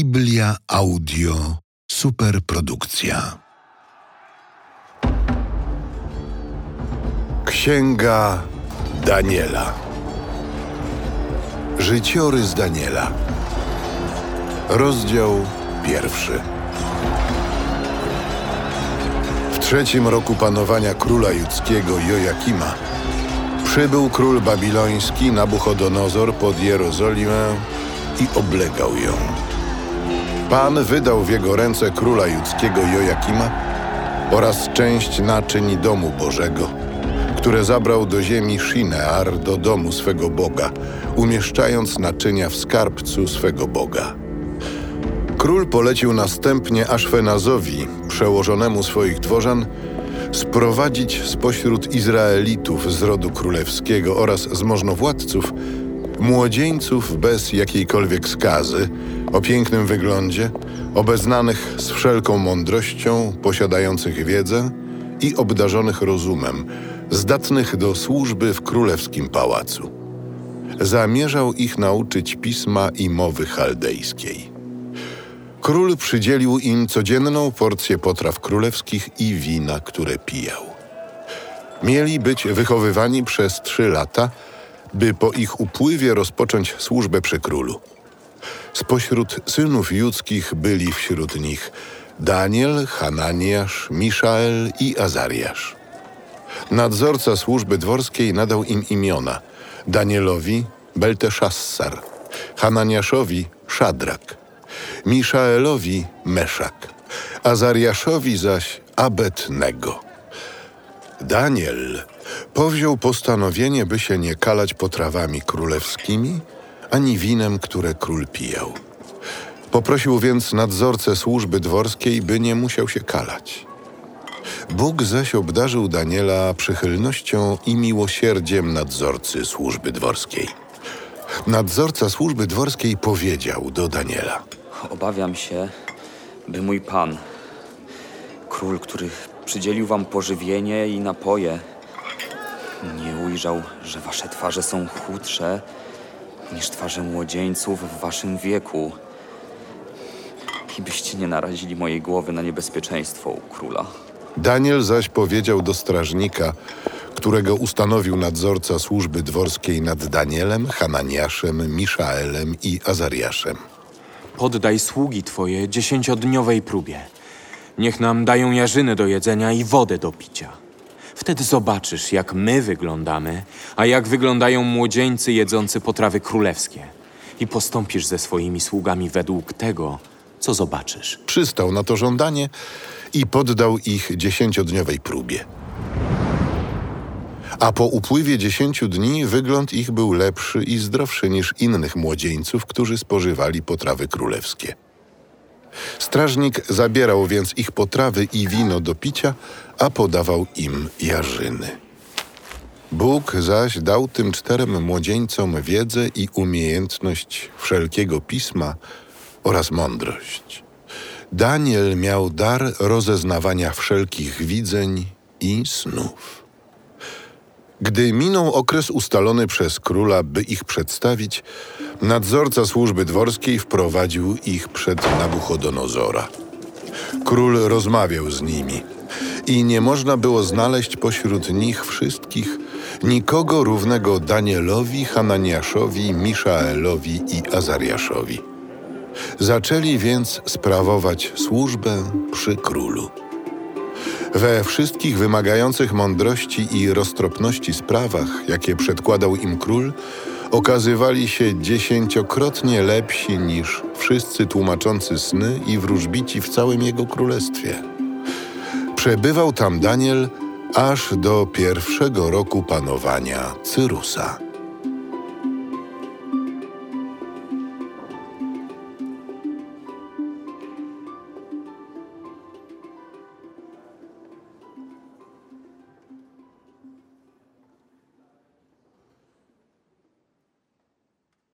Biblia Audio Superprodukcja. Księga Daniela. Życiorys Daniela. Rozdział pierwszy. W trzecim roku panowania króla judzkiego Jojakima przybył król babiloński Nabuchodonozor pod Jerozolimę i oblegał ją. Pan wydał w jego ręce króla judzkiego Jojakima oraz część naczyń domu Bożego, które zabrał do ziemi Shinear, do domu swego Boga, umieszczając naczynia w skarbcu swego Boga. Król polecił następnie Aszfenazowi, przełożonemu swoich dworzan, sprowadzić spośród Izraelitów z rodu królewskiego oraz z możnowładców młodzieńców bez jakiejkolwiek skazy, o pięknym wyglądzie, obeznanych z wszelką mądrością, posiadających wiedzę i obdarzonych rozumem, zdatnych do służby w królewskim pałacu. Zamierzał ich nauczyć pisma i mowy chaldejskiej. Król przydzielił im codzienną porcję potraw królewskich i wina, które pijał. Mieli być wychowywani przez trzy lata, by po ich upływie rozpocząć służbę przy królu. Spośród synów judzkich byli wśród nich Daniel, Hananiasz, Miszael i Azariasz. Nadzorca służby dworskiej nadał im imiona Danielowi Belteszassar, Hananiaszowi Szadrak, Miszaelowi Meszak, Azariaszowi zaś Abednego. Daniel powziął postanowienie, by się nie kalać potrawami królewskimi ani winem, które król pijał. Poprosił więc nadzorcę służby dworskiej, by nie musiał się kalać. Bóg zaś obdarzył Daniela przychylnością i miłosierdziem nadzorcy służby dworskiej. Nadzorca służby dworskiej powiedział do Daniela: Obawiam się, by mój pan, król, który przydzielił wam pożywienie i napoje, nie ujrzał, że wasze twarze są chudsze niż twarze młodzieńców w waszym wieku. I byście nie narazili mojej głowy na niebezpieczeństwo u króla. Daniel zaś powiedział do strażnika, którego ustanowił nadzorca służby dworskiej nad Danielem, Hananiaszem, Miszaelem i Azariaszem. Poddaj sługi twoje dziesięciodniowej próbie. Niech nam dają jarzyny do jedzenia i wodę do picia. Wtedy zobaczysz, jak my wyglądamy, a jak wyglądają młodzieńcy jedzący potrawy królewskie. I postąpisz ze swoimi sługami według tego, co zobaczysz. Przystał na to żądanie i poddał ich dziesięciodniowej próbie. A po upływie dziesięciu dni wygląd ich był lepszy i zdrowszy niż innych młodzieńców, którzy spożywali potrawy królewskie. Strażnik zabierał więc ich potrawy i wino do picia, a podawał im jarzyny. Bóg zaś dał tym czterem młodzieńcom wiedzę i umiejętność wszelkiego pisma oraz mądrość. Daniel miał dar rozeznawania wszelkich widzeń i snów. Gdy minął okres ustalony przez króla, by ich przedstawić, nadzorca służby dworskiej wprowadził ich przed Nabuchodonozora. Król rozmawiał z nimi i nie można było znaleźć pośród nich wszystkich nikogo równego Danielowi, Hananiaszowi, Miszaelowi i Azariaszowi. Zaczęli więc sprawować służbę przy królu. We wszystkich wymagających mądrości i roztropności sprawach, jakie przedkładał im król, okazywali się dziesięciokrotnie lepsi niż wszyscy tłumaczący sny i wróżbici w całym jego królestwie. Przebywał tam Daniel aż do pierwszego roku panowania Cyrusa.